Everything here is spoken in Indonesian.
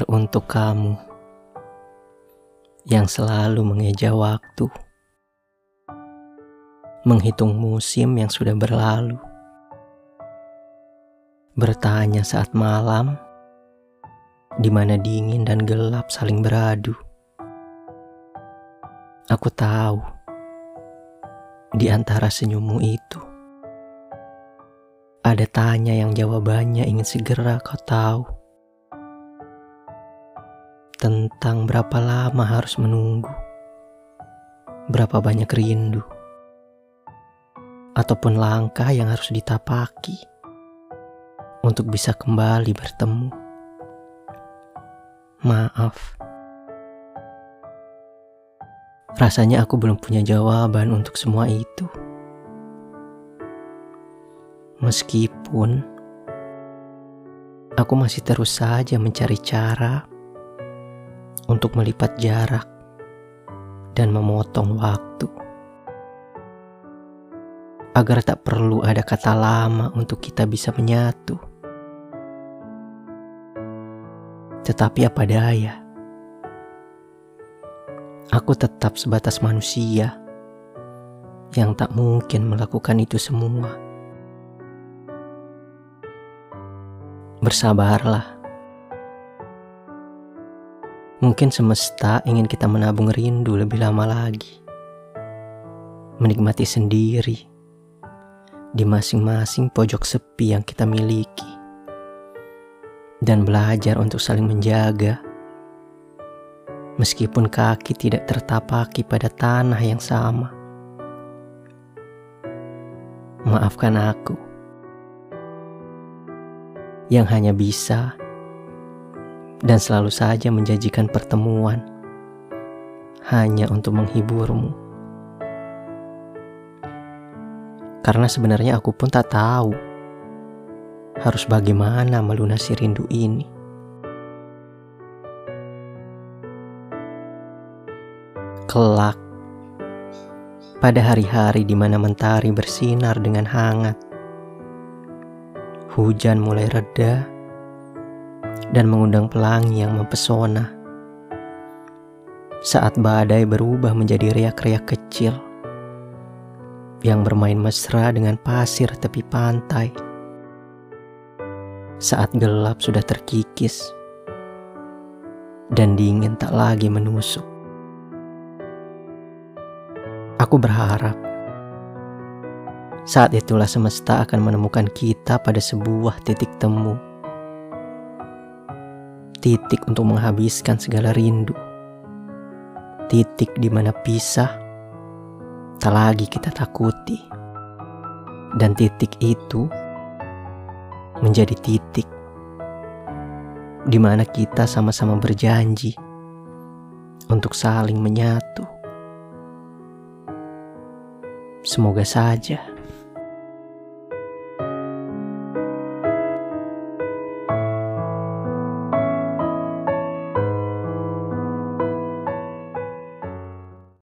Teruntuk kamu yang selalu mengeja waktu, menghitung musim yang sudah berlalu, bertanya saat malam di mana dingin dan gelap saling beradu. Aku tahu di antara senyummu itu ada tanya yang jawabannya ingin segera kau tahu. Tentang berapa lama harus menunggu. Berapa banyak rindu. Ataupun langkah yang harus ditapaki. Untuk bisa kembali bertemu. Maaf. Rasanya aku belum punya jawaban untuk semua itu. Meskipun aku masih terus saja mencari cara untuk melipat jarak dan memotong waktu. Agar tak perlu ada kata lama untuk kita bisa menyatu. Tetapi apa daya, aku tetap sebatas manusia yang tak mungkin melakukan itu semua. Bersabarlah. Mungkin semesta ingin kita menabung rindu lebih lama lagi. Menikmati sendiri di masing-masing pojok sepi yang kita miliki. Dan belajar untuk saling menjaga. Meskipun kaki tidak tertapaki pada tanah yang sama. Maafkan aku yang hanya bisa dan selalu saja menjanjikan pertemuan hanya untuk menghiburmu. Karena sebenarnya aku pun tak tahu harus bagaimana melunasi rindu ini. Kelak, pada hari-hari di mana mentari bersinar dengan hangat, Hujan mulai reda dan mengundang pelangi yang mempesona. Saat badai berubah menjadi riak-riak kecil yang bermain mesra dengan pasir tepi pantai. Saat gelap sudah terkikis dan dingin tak lagi menusuk. Aku berharap saat itulah semesta akan menemukan kita pada sebuah titik temu. Titik untuk menghabiskan segala rindu. Titik di mana pisah tak lagi kita takuti. Dan titik itu menjadi titik di mana kita sama-sama berjanji untuk saling menyatu. Semoga saja